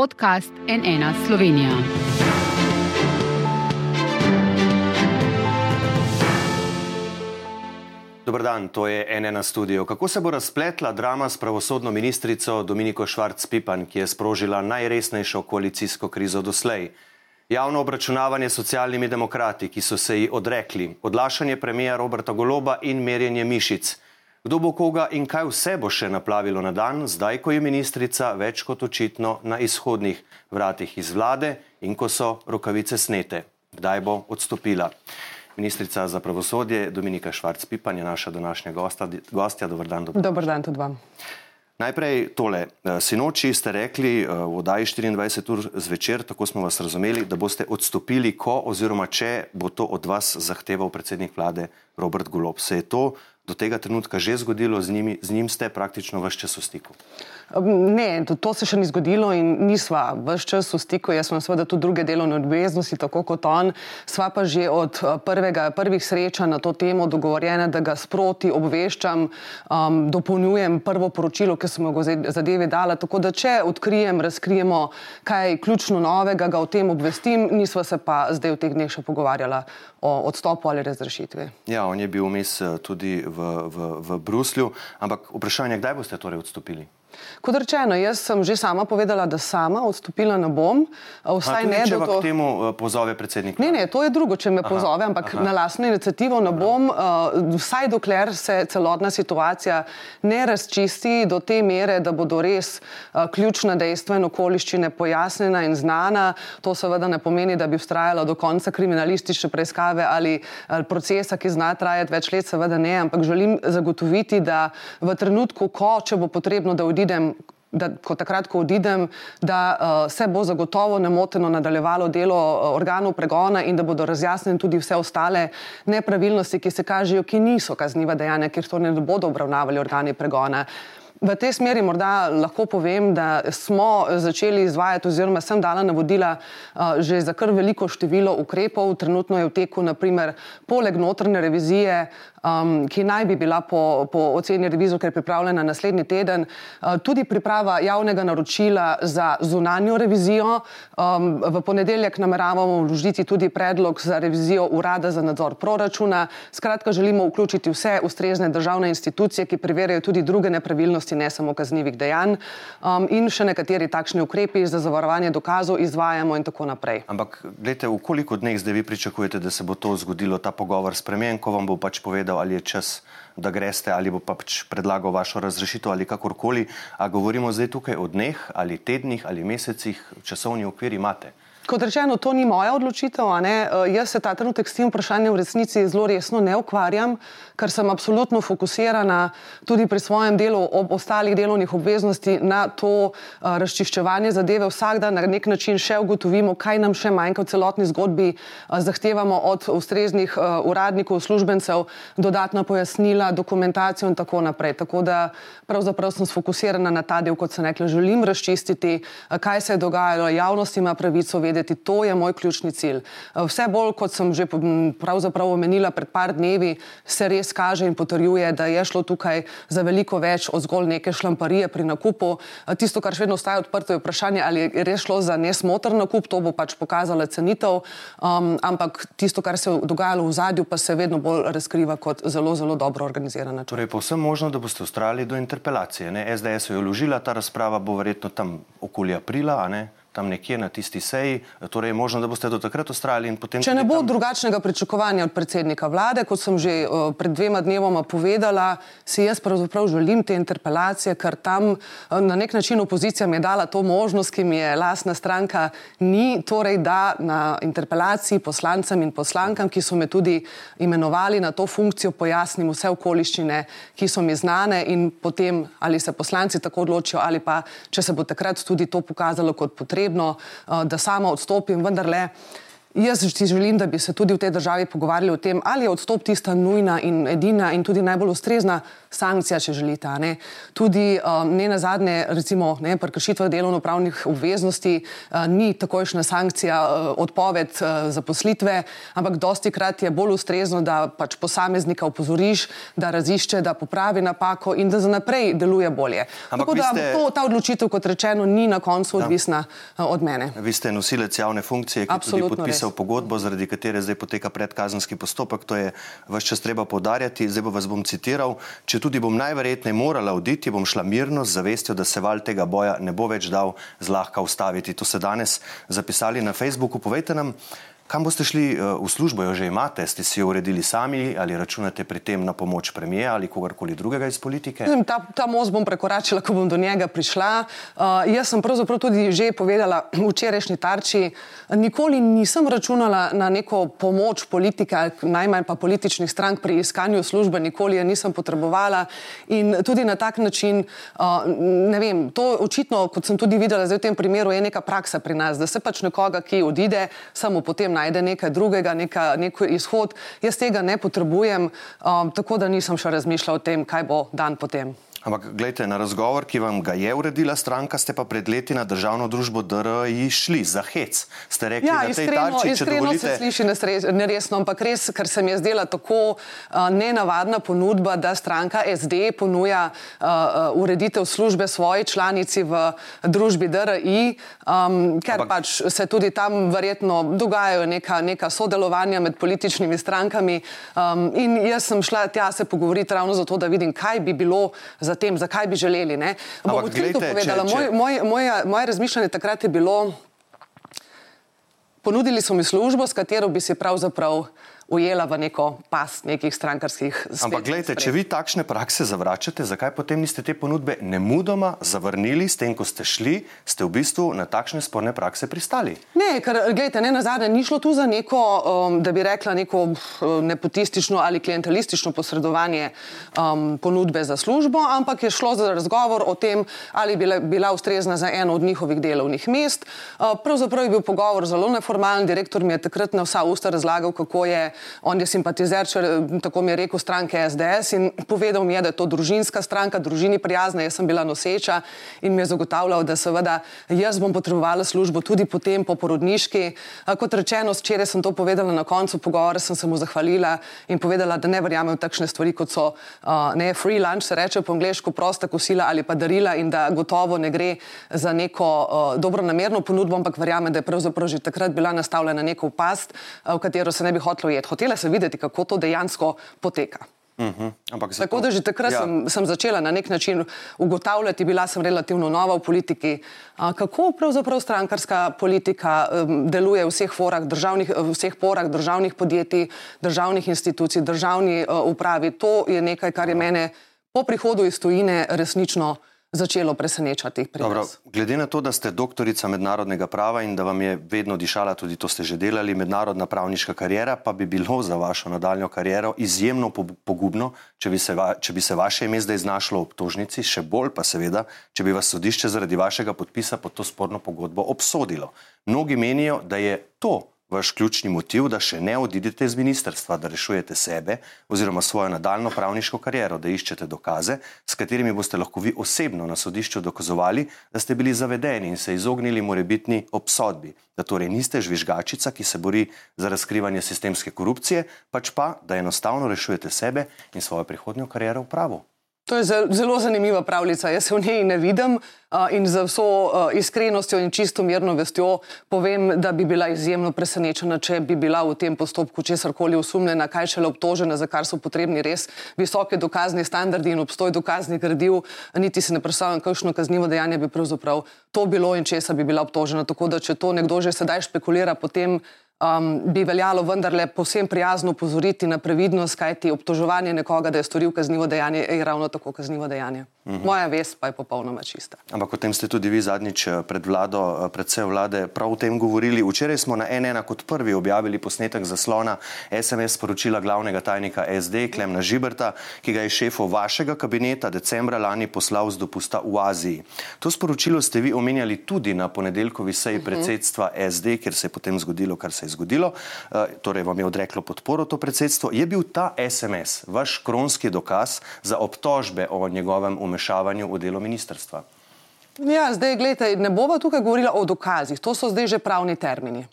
podcast NN Slovenija. Dobr dan, to je NN studio. Kako se bo razpletla drama s pravosodno ministrico Dominiko Švarc-Pipan, ki je sprožila najresnejšo koalicijsko krizo doslej? Javno obračunavanje s socialnimi demokrati, ki so se ji odrekli, odlašanje premija Roberta Goloba in merjenje mišic. Kdo bo koga in kaj vse bo še naplavilo na dan, zdaj, ko je ministrica več kot očitno na izhodnih vratih iz vlade in ko so rokavice snete? Kdaj bo odstopila? Ministrica za pravosodje Dominika Švarc-Pipan je naša današnja gosta. gostja. Dobar dan. Dobar dan tudi vam. Najprej tole. Sinoči ste rekli v oddaji 24 ur zvečer, tako smo vas razumeli, da boste odstopili, ko oziroma če bo to od vas zahteval predsednik vlade Robert Golob. Se je to do tega trenutka že zgodilo, z, njimi, z njim ste praktično vse čas v stiku? Ne, to, to se še ni zgodilo in nisva vse čas v stiku. Jaz sem seveda tudi druge delovne obveznosti, tako kot on. Sva pa že od eh, prvega, prvih srečanj na to temo dogovorjena, da ga sproti obveščam, um, dopolnjujem prvo poročilo, ki sem ga zadeve dala. Tako da, če odkrijem, razkrijemo kaj ključno novega, ga o tem obvestim, nisva se pa zdaj v teh dneh še pogovarjala o odstopu ali razrešitvi. Ja, on je bil vmes eh, tudi v v, v Bruslju. Ampak vprašanje, kdaj boste torej odstopili? Kot rečeno, jaz sem že sama povedala, da sama odstopila ne bom. Vsaj ne, če to... k temu eh, pozove predsednik. Ne, ne, to je drugo, če me aha, pozove, ampak aha. na lastno inicijativo ne bom. Uh, vsaj dokler se celotna situacija ne razčisti do te mere, da bodo res uh, ključna dejstva in okoliščine pojasnjena in znana. To seveda ne pomeni, da bi ustrajala do konca kriminalistične preiskave ali, ali procesa, ki zna trajati več let, seveda ne, ampak želim zagotoviti, da v trenutku, ko, če bo potrebno, da odidem odidem, da, ko takrat, ko odidem, da uh, se bo zagotovo nemoteno nadaljevalo delo uh, organov pregona in da bodo razjasnjene tudi vse ostale nepravilnosti, ki se kažejo, ki niso kazniva dejanja, ker to ne bodo obravnavali organi pregona. V tej smeri morda lahko povem, da smo začeli izvajati oziroma sem dala navodila uh, že za kar veliko število ukrepov. Trenutno je v teku naprimer poleg notrne revizije um, ki naj bi bila po, po oceni revizorke pripravljena naslednji teden, uh, tudi priprava javnega naročila za zunanjo revizijo. Um, v ponedeljek nameravamo vložiti tudi predlog za revizijo urada za nadzor proračuna. Skratka, želimo vključiti vse ustrezne državne institucije, ki preverjajo tudi druge nepravilnosti, ne samo kaznjivih dejanj, um, in še nekateri takšni ukrepi za zavarovanje dokazov izvajamo in tako naprej. Ampak, gledajte, v koliko dneh zdaj vi pričakujete, da se bo to zgodilo, ta pogovor s premijem, ko vam bo pač povedal, povedal, ali je čas, da greste, ali bo pač predlagal vašo razrešitev ali kakorkoli. A govorimo zdaj tukaj o dneh ali tednih ali mesecih, časovni okvir imate. Kot rečeno, to ni moja odločitev. Uh, jaz se ta trenutek s tem vprašanjem v resnici zelo resno ne ukvarjam, ker sem absolutno fokusirana tudi pri svojem delu ob ostalih delovnih obveznosti na to uh, razčiščevanje zadeve. Vsak dan na nek način še ugotovimo, kaj nam še manjka v celotni zgodbi. Uh, zahtevamo od ustreznih uh, uradnikov, službencev dodatna pojasnila, dokumentacijo in tako naprej. Tako da pravzaprav sem sfokusirana na ta del, kot sem rekla, želim razčistiti, uh, kaj se je dogajalo, javnost ima pravico vedeti vedeti, to je moj ključni cilj. Eh, vse bolj, kot sem že pravzaprav omenila pred par dnevi, se res kaže in potrjuje, da je šlo tukaj za veliko več od zgolj neke šlamparije pri nakupu. Eh, tisto, kar še vedno ostaje odprto, je vprašanje, ali je res šlo za nesmotr nakup, to bo pač pokazala cenitev, um, ampak tisto, kar se je dogajalo v zadju, pa se vedno bolj razkriva kot zelo, zelo dobro organizirano. Torej, povsem možno, da boste ustrajali do interpelacije. Ne? SDS je vložila, ta razprava bo verjetno tam okoli aprila, a ne? Tam nekje na tisti seji, torej je možno, da boste do takrat ustrajali in potem. Če ne bo tam... drugačnega pričakovanja od predsednika vlade, kot sem že uh, pred dvema dnevoma povedala, si jaz pravzaprav želim te interpelacije, ker tam uh, na nek način opozicija mi je dala to možnost, ki mi je lasna stranka, ni torej, da na interpelaciji poslancem in poslankam, ki so me tudi imenovali na to funkcijo, pojasnim vse okoliščine, ki so mi znane in potem ali se poslanci tako odločijo ali pa, če se bo takrat tudi to pokazalo kot potrebno, potrebno, eh, da sama odstopim, vendar le. Jaz si želim, da bi se tudi v tej državi pogovarjali o tem, ali je odstop tista nujna in edina in tudi najbolj ustrezna sankcija, če želite. Ne. Tudi um, ne na zadnje, recimo, ne, prekršitve delovno-pravnih obveznosti uh, ni takojšna sankcija uh, odpoved uh, zaposlitve, ampak dosti krat je bolj ustrezno, da pač posameznika opozoriš, da razišče, da popravi napako in da za naprej deluje bolje. Ampak Tako da ste... to, ta odločitev, kot rečeno, ni na koncu odvisna uh, od mene. Vi ste nosilec javne funkcije, ki Absolutno tudi podpisal podpisal pogodbo, zaradi katere zdaj poteka predkazanski postopek. To je vse čas treba podarjati. Zdaj bo vas bom citiral. Če tudi bom najverjetneje morala oditi, bom šla mirno z zavestjo, da se val tega boja ne bo več dal zlahka ustaviti. To ste danes zapisali na Facebooku. Povejte nam, Kam boste šli eh, v službo, jo že imate, ste si jo uredili sami ali računate pri tem na pomoč premije ali kogarkoli drugega iz politike? Ta, ta most bom prekoračila, ko bom do njega prišla. Uh, jaz sem pravzaprav tudi že povedala včerajšnji tarči, nikoli nisem računala na neko pomoč politika, najmanj pa političnih strank pri iskanju službe, nikoli je nisem potrebovala in tudi na tak način, uh, ne vem, to očitno, kot sem tudi videla zdaj v tem primeru, je neka praksa pri nas, da se pač nekoga, ki odide, samo potem najde nekaj drugega, neka, nek izhod. Jaz tega ne potrebujem, um, tako da nisem še razmišljal o tem, kaj bo dan potem. Ampak, gledajte, na razgovor, ki vam ga je uredila stranka, ste pa pred leti na državno družbo DRI šli za hec. Ste rekli, ja, da tej tarči, če dovolite... se sliši neresno, ampak res, ker se mi je zdela tako uh, nenavadna ponudba, da stranka SD ponuja uh, uh, ureditev službe svoji članici v družbi DRI, um, ker ampak... pač se tudi tam verjetno dogajajo neka, neka sodelovanja med političnimi strankami. Um, in jaz sem šla tja se pogovoriti ravno zato, da vidim, kaj bi bilo za za tem, zakaj bi želeli. Bom odkrito povedala, če, če... Moj, moj, moje, moje razmišljanje takrat je bilo, ponudili so mi službo, s katero bi se pravzaprav ujela v neko pas nekih strankarskih stvari. Ampak gledajte, če vi takšne prakse zavračate, zakaj potem niste te ponudbe nemudoma zavrnili, s tem, ko ste šli, ste v bistvu na takšne sporne prakse pristali? Ne, ker gledajte, ne na zadnje, ni šlo tu za neko, um, da bi rekla, neko um, nepotistično ali klientelistično posredovanje um, ponudbe za službo, ampak je šlo za razgovor o tem, ali bi bila ustrezna za eno od njihovih delovnih mest. Uh, pravzaprav je bil pogovor zelo neformalen, direktor mi je takrat na vsa usta razlagal, kako je On je simpatizer, če, tako mi je rekel, stranke SDS in povedal mi je, da je to družinska stranka, družini prijazna. Jaz sem bila noseča in mi je zagotavljal, da seveda jaz bom potrebovala službo tudi potem po porodniški. Kot rečeno, včeraj sem to povedala na koncu pogovora, sem se mu zahvalila in povedala, da ne verjamem v takšne stvari, kot so ne free lunch, se reče po angliško prosta kosila ali pa darila in da gotovo ne gre za neko dobro namerno ponudbo, ampak verjamem, da je pravzaprav že takrat bila nastavljena neka upast, v katero se ne bi hotlo jeti hotela sem videti, kako to dejansko poteka. Uh mhm. -huh. Tako da že takrat ja. sem, sem začela na nek način ugotavljati, bila sem relativno nova v politiki, a, kako pravzaprav strankarska politika um, deluje v vseh, forah, državnih, vseh porah državnih podjetij, državnih institucij, državni uh, upravi. To je nekaj, kar je mene po prihodu iz tujine resnično začelo presenečati. Dobro, glede na to, da ste doktorica mednarodnega prava in da vam je vedno dišala, tudi to ste že delali, mednarodna pravniška karijera, pa bi bilo za vašo nadaljno kariero izjemno pogubno, če bi, se va, če bi se vaše ime zdaj znašlo v obtožnici, še bolj pa seveda, če bi vas sodišče zaradi vašega podpisa pod to sporno pogodbo obsodilo. Mnogi menijo, da je to vaš ključni motiv, da še ne odidete iz ministrstva, da rešujete sebe oziroma svojo nadaljno pravniško kariero, da iščete dokaze, s katerimi boste lahko vi osebno na sodišču dokazovali, da ste bili zavedeni in se izognili morebitni obsodbi, da torej niste žvižgačica, ki se bori za razkrivanje sistemske korupcije, pač pa, da enostavno rešujete sebe in svojo prihodnjo kariero v pravu. To je zelo zanimiva pravljica. Jaz se v njej ne vidim in za vso iskrenostjo in čisto mirno vestjo povem, da bi bila izjemno presenečena, če bi bila v tem postopku česarkoli osumljena, kaj šele obtožena, za kar so potrebni res visoke dokazni standardi in obstoj dokaznih gradiv. Niti se ne predstavljam, kakšno kaznivo dejanje bi pravzaprav to bilo in česa bi bila obtožena. Tako da, če to nekdo že sedaj špekulira, potem um, bi veljalo vendarle posebno prijazno upozoriti na previdnost, kajti obtoževanje nekoga, da je storil kaznivo dejanje, je ravno tako kaznivo dejanje. Uh mhm. -huh. Moja vest pa je popolnoma čista. Ampak o tem ste tudi vi zadnjič eh, pred vlado, eh, pred vse vlade, prav o tem govorili. Včeraj smo na NN kot prvi objavili posnetek zaslona SMS sporočila glavnega tajnika SD Klemna Žibrta, ki ga je šefo vašega kabineta decembra lani poslal z dopusta v Aziji. To sporočilo ste vi omenjali tudi na ponedeljkovi seji mhm. predsedstva SD, kjer se je potem zgodilo, kar se je zgodilo, torej vam je odreklo podporo to predsedstvo. Je bil ta SMS vaš kronski dokaz za obtožbe o njegovem umešavanju v delo ministrstva? Ja, zdaj, gledajte, ne bova tukaj govorila o dokazih, to so zdaj že pravni termini.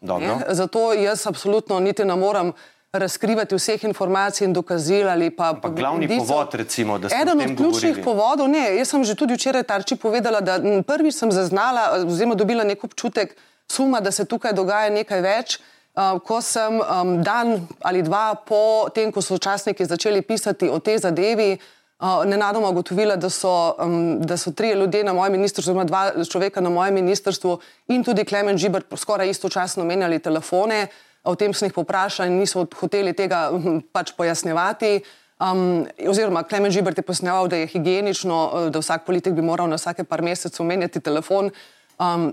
Zato jaz absolutno niti ne morem razkrivati vseh informacij in dokazil ali pa. pa glavni indico. povod, recimo, da ste eden od ključnih govorili. povodov, ne, jaz sem že tudi včeraj tarči povedala, da prvič sem zaznala, oziroma dobila nek občutek suma, da se tukaj dogaja nekaj več. Uh, ko sem um, dan ali dva po tem, ko so časniki začeli pisati o tej zadevi, uh, nenadoma ugotovila, da so, um, da so tri ljudje na mojem ministrstvu, oziroma dva človeka na mojem ministrstvu in tudi Klemen Žiber skoraj istočasno menjali telefone. O tem sem jih poprašala in niso hoteli tega hm, pač pojasnjevati. Um, oziroma, Klemen Žibert je posneval, da je higienično, eh, da vsak politik bi moral na vsake par mesecev menjati telefon. Um,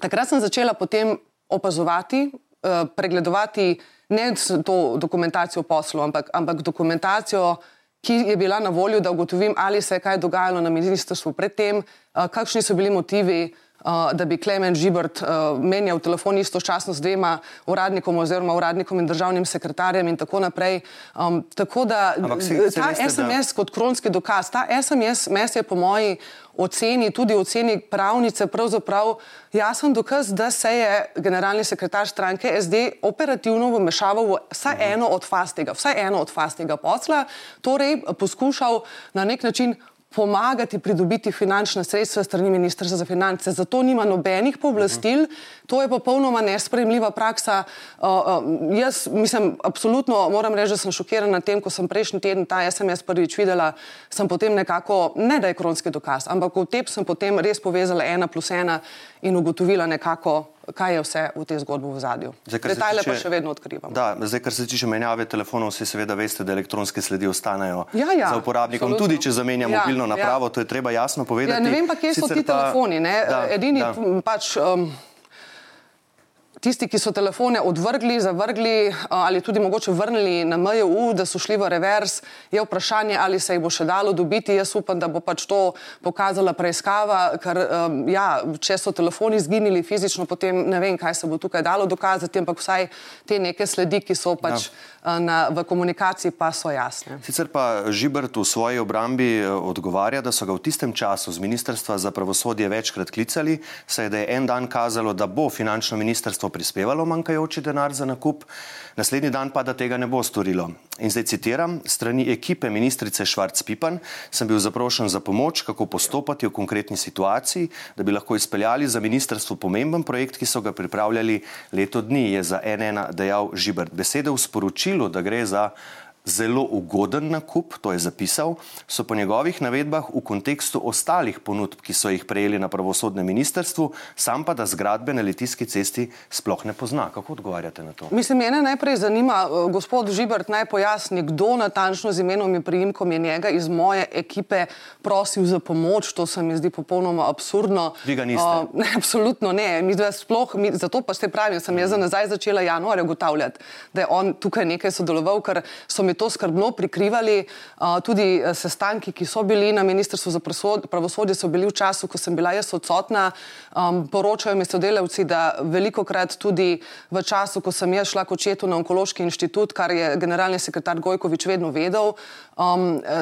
takrat sem začela potem opazovati, uh, pregledovati ne to dokumentacijo poslov, ampak, ampak dokumentacijo, ki je bila na voljo, da ugotovim, ali se je kaj dogajalo na ministrstvu predtem, uh, kakšni so bili motivi. Uh, da bi Klemen Žibrt uh, menjal telefon istočasno z dvema uradnikom oziroma uradnikom in državnim sekretarjem in tako naprej. Um, tako da si, ta veste, SMS da... kot kronski dokaz, ta SMS je po moji oceni, tudi oceni pravnice, pravzaprav jasen dokaz, da se je generalni sekretar stranke SD operativno vmešaval v vsaj mhm. eno od faz tega, vsaj eno od faz tega posla, torej poskušal na nek način pomagati pridobiti finančna sredstva strani Ministrstva za finance. Zato nima nobenih pooblastil, to je popolnoma nespremljiva praksa. Uh, uh, jaz mislim, absolutno moram reči, da sem šokirana tem, ko sem prejšnji teden ta SMS prvič videla, sem potem nekako, ne da je kronski dokaz, ampak v tep sem potem res povezala ena plus ena in ugotovila nekako, kaj je vse v tej zgodbi v zadju. Detajle pa še vedno odkrivamo. Da, zdaj, kar se tiče menjave telefonov, vsi seveda veste, da elektronske sledi ostanejo ja, ja, za uporabnikom. Absolutno. Tudi, če zamenja ja, mobilno napravo, ja. to je treba jasno povedati. Ja, ne vem pa, kje so ti pa, telefoni. Da, Edini da. pač. Um, tisti, ki so telefone odvrgli, zavrgli ali tudi mogoče vrnili na MJU, da so šli v revers, je vprašanje, ali se jih bo še dalo dobiti. Jaz upam, da bo pač to pokazala preiskava, ker ja, če so telefoni zginili fizično, potem ne vem, kaj se bo tukaj dalo dokazati, ampak vsaj te neke sledi, ki so pač. Ja. Na, v komunikaciji pa so jasne. Sicer pa Žibert v svoji obrambi odgovarja, da so ga v tistem času z Ministrstva za pravosodje večkrat klicali, saj da je en dan kazalo, da bo finančno ministrstvo prispevalo manjkajoči denar za nakup, naslednji dan pa da tega ne bo storilo. In zdaj citiram, strani ekipe ministrice Švarc-Pipan sem bil zaprošen za pomoč, kako postopati v konkretni situaciji, da bi lahko izpeljali za ministrstvo pomemben projekt, ki so ga pripravljali leto dni, je za NN dejal Žibert. Besede v sporočilu, da gre za zelo ugoden nakup, to je zapisal, so po njegovih navedbah v kontekstu ostalih ponudb, ki so jih prejeli na pravosodnem ministrstvu, sam pa da zgradbe na Litijski cesti sploh ne pozna. Kako odgovarjate na to? Mislim, mene najprej zanima, eh, gospod Žibert, naj pojasni, kdo natančno z imenom in priimkom je njega iz moje ekipe prosil za pomoč. To se mi zdi popolnoma absurdno. Vi ga niste? Uh, ne, absolutno ne. Mi sploh, mi, zato pa ste pravi, sem jaz za nazaj začela januarja ugotavljati, da je on tukaj nekaj sodeloval, ker so mi mi to skrbno prikrivali. Tudi e, sestanki, ki so bili na Ministrstvu za pravosodje, so bili v času, ko sem bila jaz odsotna. Poročajo mi sodelavci, da veliko krat tudi v času, ko sem jaz šla kot četu na onkološki inštitut, kar je generalni sekretar Gojkovič vedno vedel,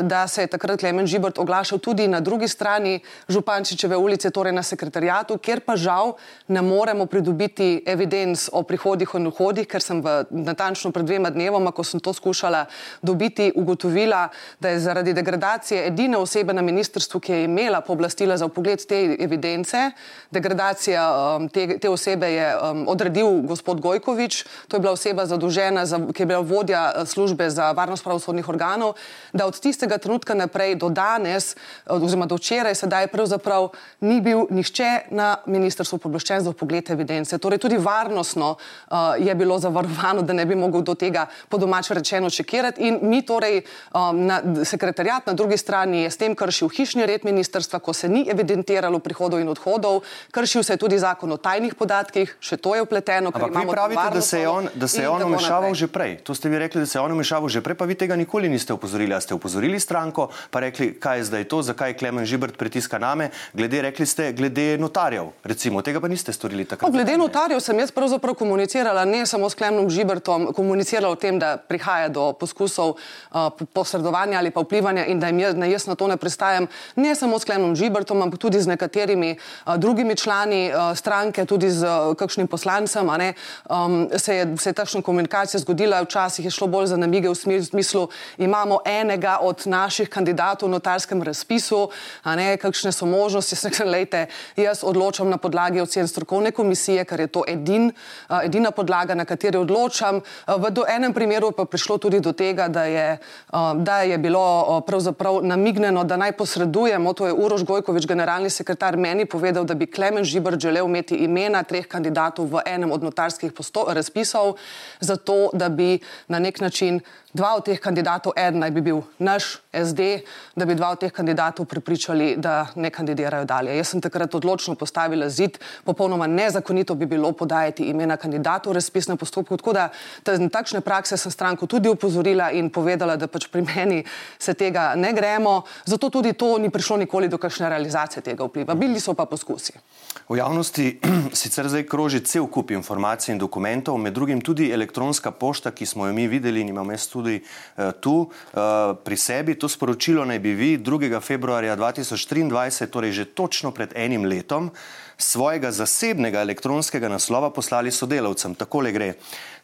da se je takrat Klemen Žibrt oglašal tudi na drugi strani Župančičeve ulice, torej na sekretarijatu, kjer pa žal ne moremo pridobiti evidenc o prihodih in vhodih, ker sem v natančno pred dvema dnevoma, ko sem to skušala dobiti, ugotovila, da je zaradi degradacije edine osebe na ministrstvu, ki je imela pooblastila za upogled te evidence, degradacija um, te, te osebe je um, odredil gospod Gojkovič, to je bila oseba zadolžena, za, ki je bila vodja uh, službe za varnost pravosodnih organov, da od tistega trenutka naprej do danes, oziroma do včeraj, sedaj pravzaprav ni bil nihče na ministrstvu pooblaščen za upogled evidence. Torej tudi varnostno uh, je bilo zavarovano, da ne bi mogel do tega po domače rečeno čekirati in mi torej, um, na, sekretarjat na drugi strani je s tem kršil hišni red ministrstva, ko se ni evidentiralo prihodov in odhodov, kršil se je tudi zakon o tajnih podatkih, še to je upleteno. Ampak vi pravite, da se je on, da se je on umešaval že prej. To ste vi rekli, da se je on umešaval že prej, pa vi tega nikoli niste upozorili. A ste upozorili stranko, pa rekli, kaj je zdaj to, zakaj Klemen Žibrt pritiska name, glede, rekli ste, glede notarjev, recimo, tega pa niste storili takrat. No, glede notarjev sem jaz pravzaprav komunicirala ne samo s Klemenom Žibrtom, komunicirala o tem, da prihaja do poskusov uh, posredovanja ali pa vplivanja in da jim jaz, jaz na to ne pristajam, ne samo s Klemenom Žibrtom, ampak tudi z nekaterimi uh, drugimi člani uh, stranke, tudi z uh, kakšnim poslancem. Um, se je, se je takšna komunikacija zgodila, včasih je šlo bolj za namige v smislu, imamo enega od naših kandidatov v notarskem razpisu, a ne kakšne so možnosti. Lejte, jaz odločam na podlagi ocen strokovne komisije, ker je to edin, uh, edina podlaga, na kateri odločam. V enem primeru pa prišlo tudi do tega, da je, uh, da je bilo pravzaprav namignjeno, da naj posredujemo, to je Uroš Gojkovič, generalni sekretar, meni povedal, da bi Klemen Žibr želel imeti imena treh kandidatov v enem od notarskih razpisov, zato da bi na nek način dva od teh kandidatov, en naj bi bil naš SD, da bi dva od teh kandidatov pripričali, da ne kandidirajo dalje. Jaz sem takrat odločno postavila zid, popolnoma nezakonito bi bilo podajati imena kandidatov v razpisnem postopku. Tako da takšne prakse sem stranko tudi upozorila in povedala, da pač pri meni se tega ne gremo. Zato tudi to ni prišlo nikoli do kakšne realizacije tega vpliva. Bili so pa poskusi. V javnosti sicer zdaj kroži cel kup informacij in dokumentov, med drugim tudi elektronska pošta, ki smo jo mi videli in imamo jaz tudi uh, tu uh, pri sebi. To sporočilo naj bi vi 2. februarja 2023, torej že točno pred enim letom, svojega zasebnega elektronskega naslova poslali sodelavcem. Takole gre.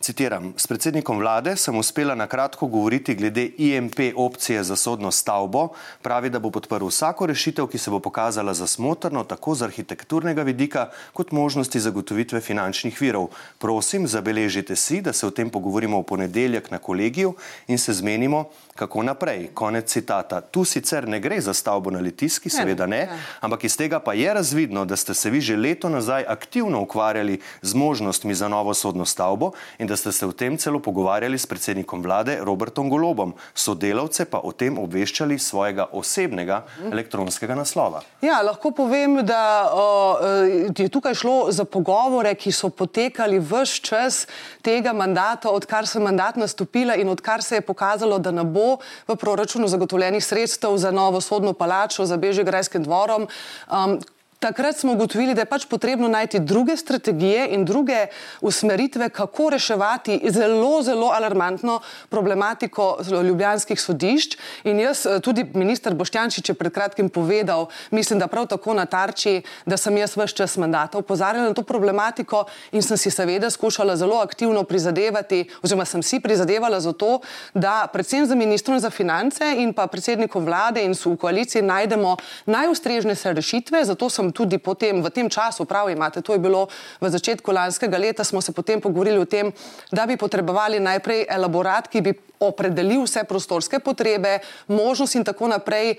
Citiram: S predsednikom vlade sem uspela na kratko govoriti glede IMP opcije za sodno stavbo. Pravi, da bo podprl vsako rešitev, ki se bo pokazala za smotrno, tako z arhitekturnega vidika, kot možnosti zagotovitve finančnih virov. Prosim, zabeležite si, da se o tem pogovorimo v ponedeljek na kolegiju in se zmenimo, kako naprej. Konec citata. Tu sicer ne gre za stavbo na litiski, seveda ne, ampak iz tega pa je razvidno, da ste se vi že leto nazaj aktivno ukvarjali z možnostmi za novo sodno stavbo in da ste se o tem celo pogovarjali s predsednikom vlade Robertom Golobom, sodelavce pa o tem obveščali svojega osebnega elektronskega naslova. Ja, lahko povem, da uh, je tukaj šlo za pogovore, ki so potekali vse čas tega mandata, odkar sem mandat nastopila in odkar se je pokazalo, da ne bo v proračunu zagotovljenih sredstev za novo sodno palačo, za Bežigrajskim dvorom. Um, Takrat smo ugotovili, da je pač potrebno najti druge strategije in druge usmeritve, kako reševati zelo, zelo alarmantno problematiko ljubljanskih sodišč. In jaz, eh, tudi minister Boštjančič je pred kratkim povedal, mislim, da prav tako na tarči, da sem jaz vse čas mandata upozarjala na to problematiko in sem si seveda skušala zelo aktivno prizadevati, oziroma sem si prizadevala za to, da predvsem za ministrom za finance in pa predsednikom vlade in v koaliciji najdemo najustrežnejše rešitve. Zato sem tudi potem v tem času, prav imate, to je bilo v začetku lanskega leta, smo se potem pogovorili o tem, da bi potrebovali najprej elaborat, ki bi opredelil vse prostorske potrebe, možnosti in tako naprej,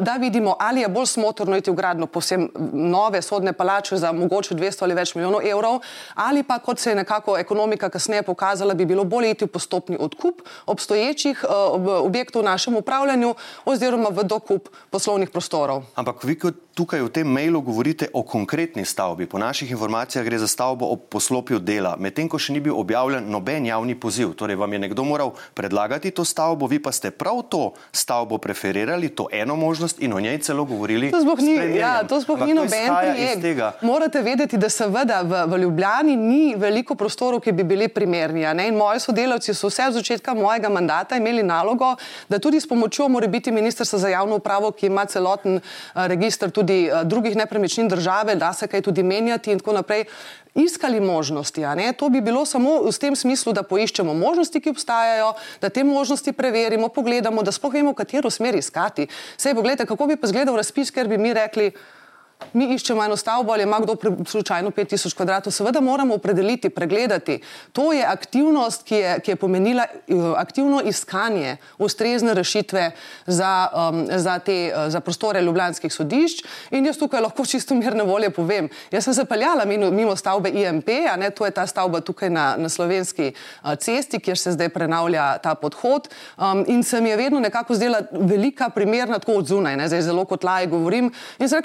da vidimo, ali je bolj smotrno iti v gradno posebno nove sodne palače za mogoče 200 ali več milijonov evrov, ali pa kot se je nekako ekonomika kasneje pokazala, bi bilo bolje iti v postopni odkup obstoječih objektov v našem upravljanju oziroma v dokup poslovnih prostorov. Ampak vi kot tukaj v tem mailu govorite o konkretni stavbi. Po naših informacijah gre za stavbo ob poslopju dela, medtem ko še ni bil objavljen noben javni poziv. Torej, vam je nekdo moral predlagati to stavbo, vi pa ste prav to stavbo preferirali, to eno možnost in o njej celo govorili. To sploh ni, ja, to sploh ni noben projekt. Morate vedeti, da seveda v, v Ljubljani ni veliko prostorov, ki bi bili primerni. In moji sodelavci so vse od začetka mojega mandata imeli nalogo, da tudi s pomočjo mora biti ministrstva za javno upravo, ki ima celoten uh, registr tudi uh, drugih nepremičnin države, da se kaj tudi menjati in tako naprej. Iskali možnosti, to bi bilo samo v tem smislu, da poiščemo možnosti, ki obstajajo, da te možnosti preverimo, pogledamo, da sploh vemo, v katero smer iskati. Sej, pogledajte, kako bi pa izgledal razpis, ker bi mi rekli, mi iščemo eno stavbo ali ima kdo slučajno 5000 kvadratov, seveda moramo opredeliti, pregledati. To je aktivnost, ki je, ki je pomenila uh, aktivno iskanje ustrezne rešitve za, um, za, te, uh, za prostore ljubljanskih sodišč in jaz tukaj lahko čisto mirne volje povem. Jaz sem zapeljala mimo, mimo stavbe IMP, a ne, to je ta stavba tukaj na, na slovenski uh, cesti, kjer se zdaj prenavlja ta podhod um, in se mi je vedno nekako zdela velika, primerna, tako od zunaj, ne, zdaj zelo kot laj govorim in zdaj,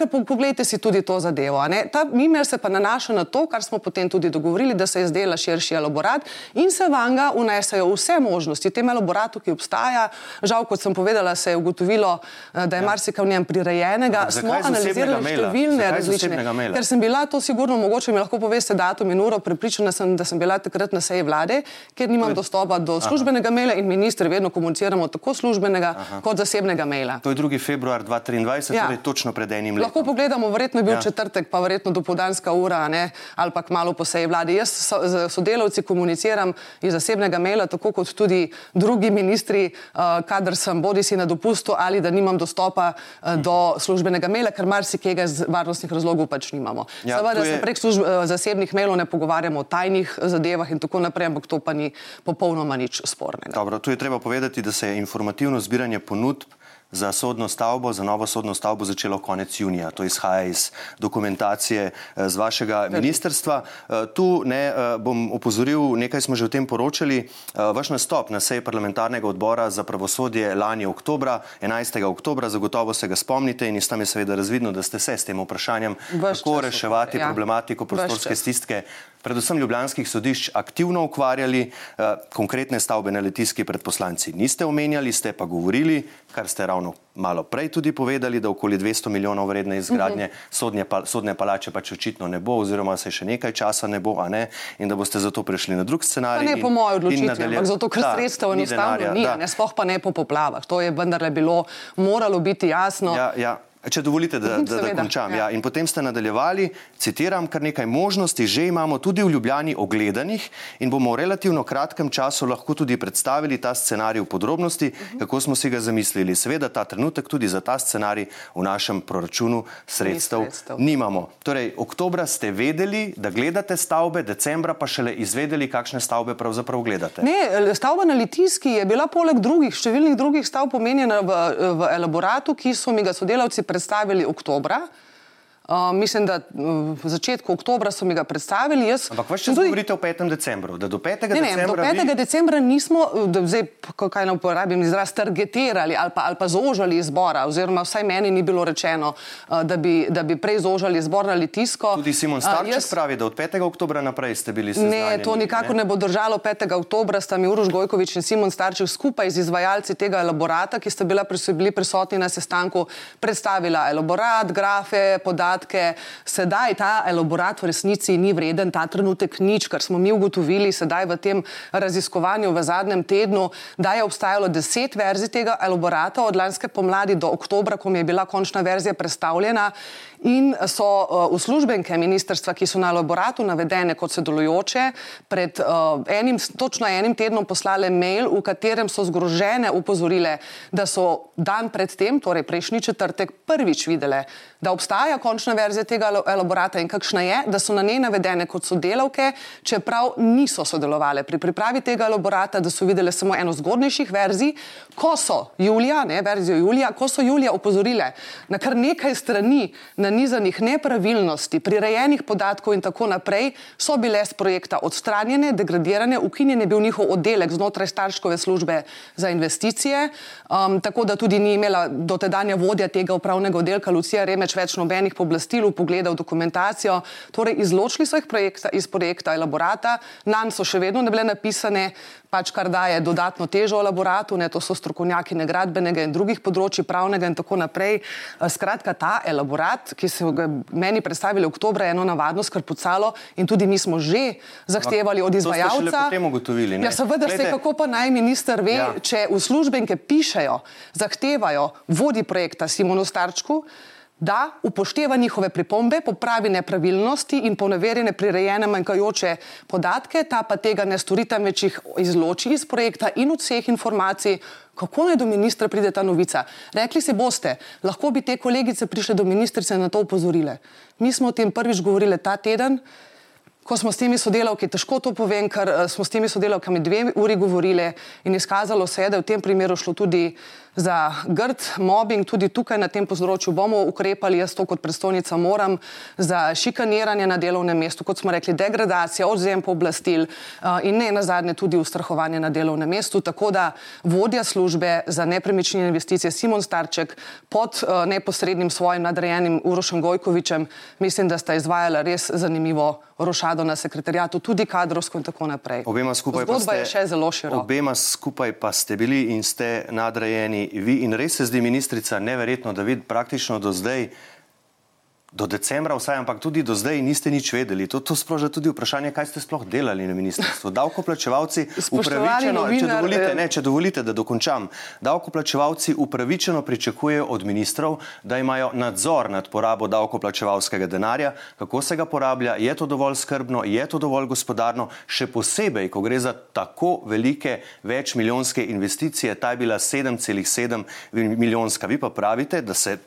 pogledajte si tudi to zadevo. Ta mimer se pa nanaša na to, kar smo potem tudi dogovorili, da se izdela širši elaborat in se vanga unesejo vse možnosti. V tem elaboratu, ki obstaja, žal, kot sem povedala, se je ugotovilo, eh, da je ja. marsikaj v njem prirejenega. Smo analizirali številne različne. Ker sem bila to sigurno, mogoče mi lahko poveste datum in uro, prepričana sem, da sem bila takrat na seji vlade, ker nimam dostopa do službenega Aha. maila in ministr vedno komuniciramo tako službenega Aha. kot zasebnega maila. To je 2. februar 2023, ja. torej točno pred enim letom. Lahko pogledamo, verjetno je bil ja. četrtek, pa verjetno dopoldanska ura ne, ali pa malo po seji vlade. Jaz so, z sodelavci komuniciram iz zasebnega maila, tako kot tudi drugi ministri, uh, kadar sem bodi si na dopustu ali da nimam dostopa uh, do službenega maila, ker marsikega iz varnostnih razlogov pač nimamo. Ja, Seveda je... se prek služb, uh, zasebnih mailov ne pogovarjamo o tajnih zadevah in tako naprej, ampak to pa ni popolnoma nič spornega. Dobro, tu je treba povedati, da se je informativno zbiranje ponudb za sodno stavbo, za novo sodno stavbo začelo konec junija. To izhaja iz dokumentacije eh, z vašega ministrstva. Eh, tu ne, eh, bom opozoril, nekaj smo že o tem poročali, vaš nastop na seji parlamentarnega odbora za pravosodje lani oktobra, 11. oktobra, zagotovo se ga spomnite in iz tam je seveda razvidno, da ste se s tem vprašanjem, kako reševati ja. problematiko prostorske stiske predvsem ljubljanskih sodišč, aktivno ukvarjali, eh, konkretne stavbe na letiski pred poslanci niste omenjali, ste pa govorili, kar ste ravno malo prej tudi povedali, da okoli 200 milijonov vredne izgradnje uh -huh. sodne, pa, sodne palače pač očitno ne bo, oziroma se še nekaj časa ne bo, ne? in da boste zato prišli na drug scenarij. Pa ne in, po mojem odločitvi, ampak zato, ker sredstev enostavno ni, ne sploh pa ne po poplavah. To je vendarle bilo, moralo biti jasno. Ja, ja. Če dovolite, da, da, da končam. Ja. Ja. In potem ste nadaljevali, citiram, kar nekaj možnosti že imamo tudi v Ljubljani ogledanih in bomo v relativno kratkem času lahko tudi predstavili ta scenarij v podrobnosti, uh -huh. kako smo si ga zamislili. Seveda ta trenutek tudi za ta scenarij v našem proračunu sredstev, sredstev. nimamo. Torej, oktobra ste vedeli, da gledate stavbe, decembra pa šele izvedeli, kakšne stavbe pravzaprav gledate. Ne, stavba na Litijski je bila poleg drugih, številnih drugih stavb pomenjena v, v elaboratu, ki so mi ga sodelavci predstavili oktobra. Uh, mislim, da v začetku oktobra so mi ga predstavili. Jaz, Ampak veš, če tudi... govorite o 5. decembru, da do 5. Ne, decembra. Ne, do 5. Vi... decembra nismo, da zdaj, kaj ne uporabim izraz, targetirali ali pa, ali pa zožali izbora, oziroma vsaj meni ni bilo rečeno, uh, da bi, da bi prej zožali izbor ali tisko. Tudi Simon Starček uh, jaz... pravi, da od 5. oktobra naprej ste bili seznanjeni. Ne, to nikako ne? ne bo držalo 5. oktobra, sta mi Uroš Gojkovič in Simon Starček skupaj z izvajalci tega elaborata, ki sta bila, bili prisotni na sestanku, predstavila elaborat, grafe, podatke podatke. Sedaj ta elaborat v resnici ni vreden, ta trenutek nič, kar smo mi ugotovili sedaj v tem raziskovanju v zadnjem tednu, da je obstajalo deset verzij tega elaborata od lanske pomladi do oktobra, ko je bila končna verzija predstavljena in so uh, uslužbenke ministrstva, ki so na elaboratu navedene kot sodelujoče, pred uh, enim, točno enim tednom poslale mail, v katerem so zgrožene upozorile, da so dan predtem, torej prejšnji četrtek, prvič videle, da obstaja končna verzija tega elaborata in kakšna je, da so na njej navedene kot sodelavke, čeprav niso sodelovali pri pripravi tega elaborata, da so videle samo eno zgodnejših verzij, ko so Julija, ne verzijo Julija, ko so Julija opozorile na kar nekaj strani nanizanih nepravilnosti, prirejenih podatkov in tako naprej, so bile z projekta odstranjene, degradirane, ukinjen je bil njihov oddelek znotraj starškove službe za investicije, um, tako da tudi ni imela dotedanja vodja tega upravnega oddelka Lucija Remeč več nobenih pooblastil, pogledal dokumentacijo. Torej, izločili so jih projekta, iz projekta elaborata, na njih so še vedno ne bile napisane, pač kar daje dodatno težo elaboratu, ne, to so strokovnjaki negradbenega in drugih področji, pravnega in tako naprej. Eh, skratka, ta elaborat, ki so ga meni predstavili v oktobra, je eno navadno skrpucalo in tudi mi smo že zahtevali od izvajalca. Ja, seveda se, kako pa naj minister ve, ja. če uslužbenke pišejo, zahtevajo vodi projekta Simonu Starčku, da upošteva njihove pripombe, popravi nepravilnosti in ponaverjene prirejene manjkajoče podatke, ta pa tega ne stori, temveč jih izloči iz projekta in od vseh informacij. Kako naj do ministra pride ta novica? Rekli si boste, lahko bi te kolegice prišle do ministrice in na to upozorile. Mi smo o tem prvič govorili ta teden, ko smo s temi sodelavki, težko to povem, ker eh, smo s temi sodelavkami dve uri govorili in izkazalo se je, da je v tem primeru šlo tudi za grd mobbing, tudi tukaj na tem področju bomo ukrepali, jaz to kot predstavnica moram, za šikaniranje na delovnem mestu, kot smo rekli, degradacija, odzem pooblastil uh, in ne nazadnje tudi ustrahovanje na delovnem mestu. Tako da vodja službe za nepremičnine investicije Simon Starček pod uh, neposrednim svojim nadrejenim Urošem Gojkovičem, mislim, da sta izvajala res zanimivo rošado na sekretarijatu, tudi kadrovsko in tako naprej. Obema skupaj, pa ste, obema skupaj pa ste bili in ste nadrejeni vi in res se zdi ministrica neverjetno, da vidi praktično do zdaj do decembra, vsaj, ampak tudi do zdaj niste nič vedeli. To, to sproža tudi vprašanje, kaj ste sploh delali na ministrstvu. Davkoplačevalci upravičeno, če dovolite, eh, ne, če dovolite, da dokončam, davkoplačevalci upravičeno pričakujejo od ministrov, da imajo nadzor nad porabo davkoplačevalskega denarja, kako se ga porablja, je to dovolj skrbno, je to dovolj gospodarno, še posebej, ko gre za tako velike večmilijonske investicije, ta je bila 7,7 milijonska. Vi pa pravite, da se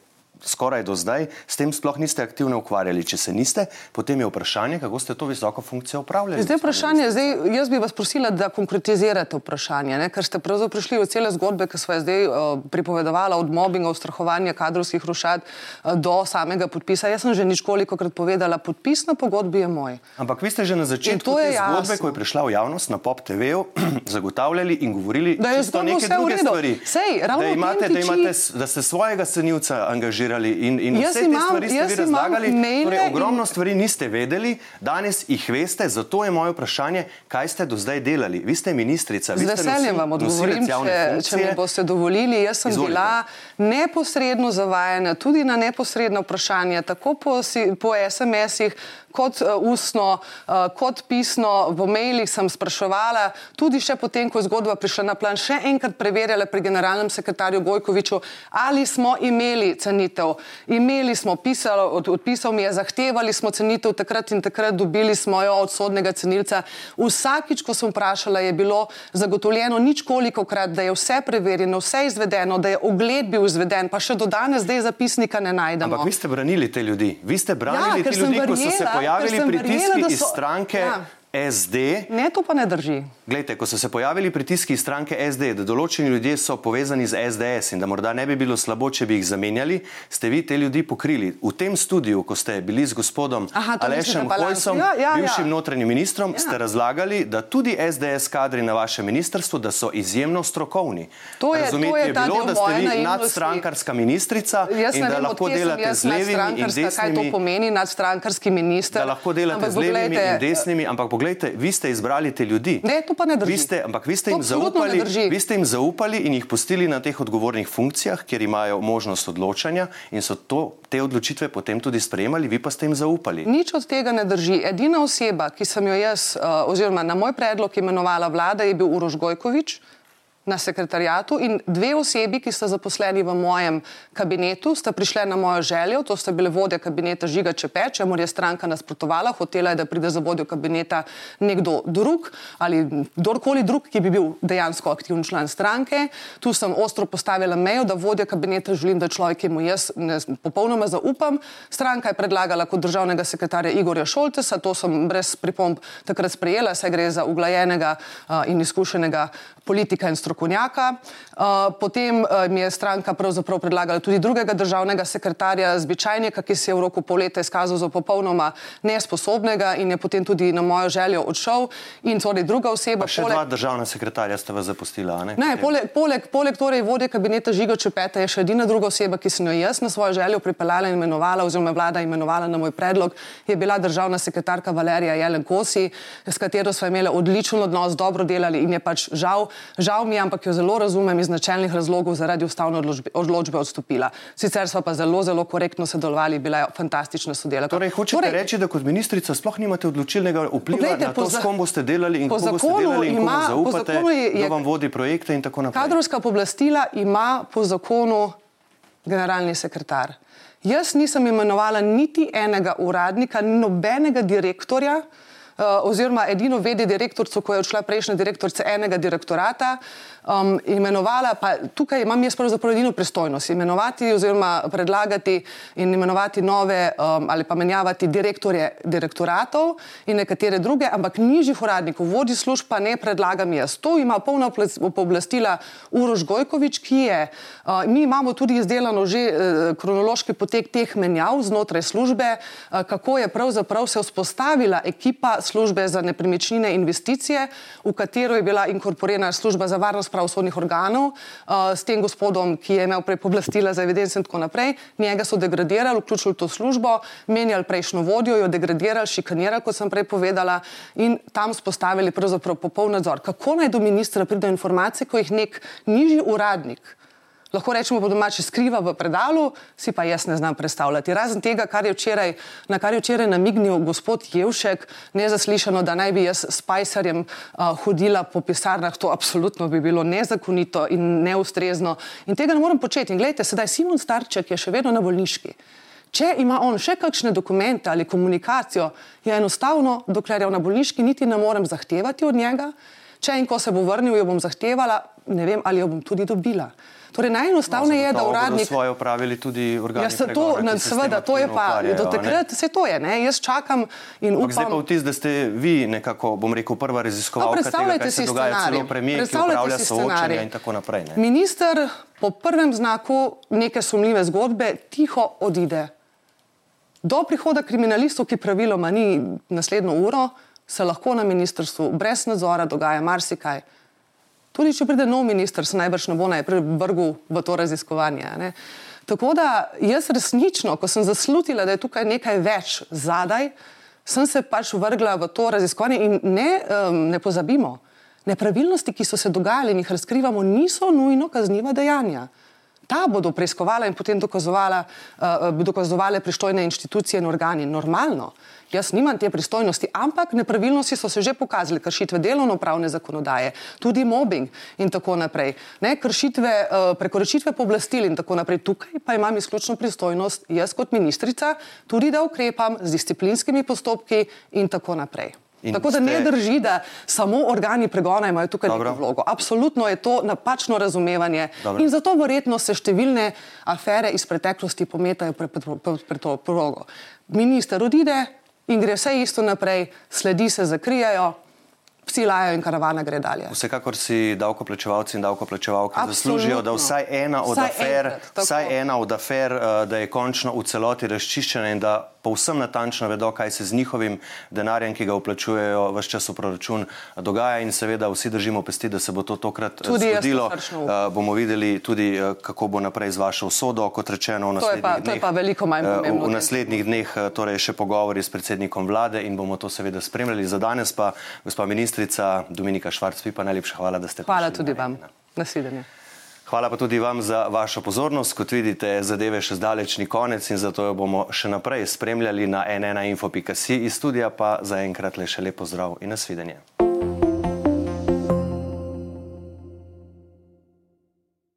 skoraj do zdaj s tem sploh niste aktivno ukvarjali. Če se niste, potem je vprašanje, kako ste to visoko funkcijo upravljali. Zdaj, vprašanje, zdaj, jaz bi vas prosila, da konkretizirate vprašanje, ne? ker ste pravzaprav prišli v cele zgodbe, ki smo jih zdaj uh, pripovedovala, od mobbinga, ustrahovanja kadrovskih rušad uh, do samega podpisa. Jaz sem že ničkoliko krat povedala, podpis na pogodbi je moj. Ampak vi ste že na začetku te zgodbe, ko je prišla v javnost na Pop TV-u, zagotavljali in govorili, da je to nekaj druge stvari. Sej, da, imate, da, imate, da ste svojega cenilca angažirali analizirali in, in vse te imam, stvari ste vi razlagali. Torej, ogromno in... stvari niste vedeli, danes jih veste, zato je moje vprašanje, kaj ste do zdaj delali. Vi ste ministrica. Z veseljem vam odgovorim, če, če mi boste dovolili. Jaz sem Izvolite. bila neposredno zavajena tudi na neposredno vprašanje, tako po, po SMS-ih, kot uh, ustno, uh, kot pisno, v mailih sem spraševala, tudi še potem, ko je zgodba prišla na plan, še enkrat preverjala pri generalnem sekretarju Gojkoviču, ali smo imeli cenitev. Imeli smo, pisalo, od, odpisal mi je, zahtevali smo cenitev takrat in takrat, dobili smo jo od sodnega cenilca. Vsakič, ko sem vprašala, je bilo zagotovljeno nič koliko krat, da je vse preverjeno, vse izvedeno, da je ogled bil izveden, pa še do danes zdaj zapisnika ne najdemo. Ampak vi ste branili te ljudi, vi ste branili ja, te ljudi, ko so se pojavili pritiski so... iz stranke ja. SD. Ne, to pa ne drži. Glejte, ko so se pojavili pritiski iz stranke SD, da določeni ljudje so povezani z SDS in da morda ne bi bilo slabo, če bi jih zamenjali, ste vi te ljudi pokrili. V tem studiu, ko ste bili z gospodom Aha, Alešem Hojsom, ja, ja, bivšim ja. notranjim ministrom, ja. ste razlagali, da tudi SDS kadri na vašem ministrstvu, da so izjemno strokovni. To je, Razumeti to je, je bilo, da ste vi nadstrankarska ministrica jaz in da lahko delate z levimi in desnimi. Kaj to pomeni nadstrankarski minister? Da lahko delate z levimi in desnimi, ampak poglejte, vi ste izbrali te ljudi. Ne, to pa ne drži. Vi ste, ampak vi ste, jim zaupali, vi ste jim zaupali in jih pustili na teh odgovornih funkcijah, kjer imajo možnost odločanja in so to, te odločitve potem tudi sprejemali, vi pa ste jim zaupali. Nič od tega ne drži. Edina oseba, ki sem jo jaz, uh, oziroma na moj predlog imenovala vlada, je bil Uroš Gojkovič na sekretarijatu in dve osebi, ki sta zaposleni v mojem kabinetu, sta prišle na mojo željo, to sta bile vodje kabineta Žiga Čepe, čemu je stranka nasprotovala, hotela je, da pride za vodjo kabineta nekdo drug ali kdorkoli drug, ki bi bil dejansko aktivni član stranke. Tu sem ostro postavila mejo, da vodja kabineta želim, da človek, ki mu jaz ne, popolnoma zaupam. Stranka je predlagala kot državnega sekretarja Igorja Šoltesa, to sem brez pripomb takrat sprejela, saj gre za uglajenega uh, in izkušenega politika in strokovnjaka. Uh, potem uh, mi je stranka pravzaprav predlagala tudi drugega državnega sekretarja, zbičajnika, ki se je v roku pol leta izkazal za popolnoma nesposobnega in je potem tudi na mojo željo odšel. In torej druga oseba. Pa še poleg... dva državna sekretarja sta vas zapustila, ne? Ne, poleg, poleg, poleg torej vodje kabineta Žiga Čepeta je še edina druga oseba, ki sem jo jaz na svojo željo pripeljala in imenovala, oziroma vlada imenovala na moj predlog, je bila državna sekretarka Valerija Jelen Kosi, s katero smo imeli odličen odnos, dobro delali in je pač žal Žal mi je, ampak jo zelo razumem iz načelnih razlogov zaradi ustavne odločbe, odločbe odstopila. Sicer smo pa zelo, zelo korektno sodelovali, bila je fantastična sodelavka. Torej, hočete torej, reči, da kot ministrica sploh nimate odločilnega vpliva poglejte, na to, s kom boste delali in kako boste delali in ima, komu zaupate, kdo vam vodi projekte in tako naprej. Kadrovska poblastila ima po zakonu generalni sekretar. Jaz nisem imenovala niti enega uradnika, nobenega direktorja. Uh, oziroma, edino vedi direktorico, ko je odšla prejšnja direktorica enega direktorata, uh, um, imenovala, pa tukaj imam jaz pravzaprav edino pristojnost, imenovati oziroma predlagati in imenovati nove um, ali pa menjavati direktorje direktoratov in nekatere druge, ampak nižjih uradnikov, vodji služb pa ne predlagam jaz. To ima polna pooblastila Uroš Gojkovič, ki je, uh, mi imamo tudi izdelano že uh, kronološki potek teh menjav znotraj službe, uh, kako je pravzaprav se vzpostavila ekipa službe za nepremičnine investicije, v katero je bila inkorporirana služba za varnost pravosodnih organov uh, s tem gospodom, ki je imel prej pooblastila za evidence in tako naprej. Njega so degradirali, vključili to službo, menjali prejšnjo vodjo, jo degradirali, šikanirali, kot sem prej povedala, in tam spostavili pravzaprav popoln nadzor. Kako naj do ministra pride informacije, ko jih nek nižji uradnik lahko rečemo po domači skriva v predalu, si pa jaz ne znam predstavljati. Razen tega, kar je včeraj, na kar je včeraj namignil gospod Jevšek, nezaslišano, da naj bi jaz s Pajsarjem uh, hodila po pisarnah, to absolutno bi bilo nezakonito in neustrezno. In tega ne morem početi. In gledajte, sedaj Simon Starček je še vedno na bolniški. Če ima on še kakšne dokumente ali komunikacijo, je enostavno, dokler je na bolniški, niti ne morem zahtevati od njega. Če in ko se bo vrnil, jo bom zahtevala, ne vem, ali jo bom tudi dobila. Torej, najenostavneje no, je, da uradnik. Svoje upravili tudi organi. Ja, se to, na, seveda, to je pa, do takrat se to je, ne? jaz čakam in upam. Zdaj pa vtis, da ste vi nekako, bom rekel, prva raziskovalka, no, predstavljajte si scenarij. Predstavljajte si scenarij. In tako naprej. Ne? Minister po prvem znaku neke sumljive zgodbe tiho odide. Do prihoda kriminalistov, ki praviloma ni naslednjo uro, se lahko na ministrstvu brez nadzora dogaja marsikaj. Tudi če pride nov minister, se najbrž ne bo najprej vrgel v to raziskovanje. Ne? Tako da jaz resnično, ko sem zaslutila, da je tukaj nekaj več zadaj, sem se pač vrgla v to raziskovanje in ne, um, ne pozabimo, nepravilnosti, ki so se dogajale in jih razkrivamo, niso nujno kazniva dejanja. Ta bodo preiskovala in potem dokazovala, uh, dokazovale pristojne inštitucije in organi. Normalno. Jaz nimam te pristojnosti, ampak nepravilnosti so se že pokazali, kršitve delovno-pravne zakonodaje, tudi mobbing in tako naprej, ne, kršitve, uh, prekoračitve pooblastil in tako naprej. Tukaj pa imam izključno pristojnost jaz kot ministrica, tudi da ukrepam z disciplinskimi postopki in tako naprej. In Tako da ste... ne drži, da samo organi pregona imajo tukaj neko vlogo. Absolutno je to napačno razumevanje Dobro. in zato verjetno se številne afere iz preteklosti pometajo pred, pred, pred, pred to vlogo. Minister odide in gre vse isto naprej, sledi se zakrijajo, psi lajajo in karavana gre dalje. Vsekakor si davkoplačevalci in davkoplačevalke zaslužijo, da vsaj ena od vsaj afer, enkrat, vsaj ena od afer, uh, da je končno v celoti razčiščena in da povsem natančno vedo, kaj se z njihovim denarjem, ki ga vplačujejo vse čas v proračun, dogaja in seveda vsi držimo pesti, da se bo to tokrat eh, tudi zgodilo. Uh, bomo videli tudi, kako bo naprej z vašo usodo, kot rečeno v naslednjih to pa, dneh. To je pa veliko manj pomembno. V naslednjih dneh torej še pogovori s predsednikom vlade in bomo to seveda spremljali. Za danes pa, gospa ministrica Dominika Švarc-Pipa, najlepša hvala, da ste prišli. Hvala tudi vam. Nasvidenje. Hvala pa tudi vam za vašo pozornost. Kot vidite, zadeve še zdaleč ni konec in zato jo bomo še naprej spremljali na nnainfo.si iz studija, pa zaenkrat le še lepo zdrav in nasvidenje.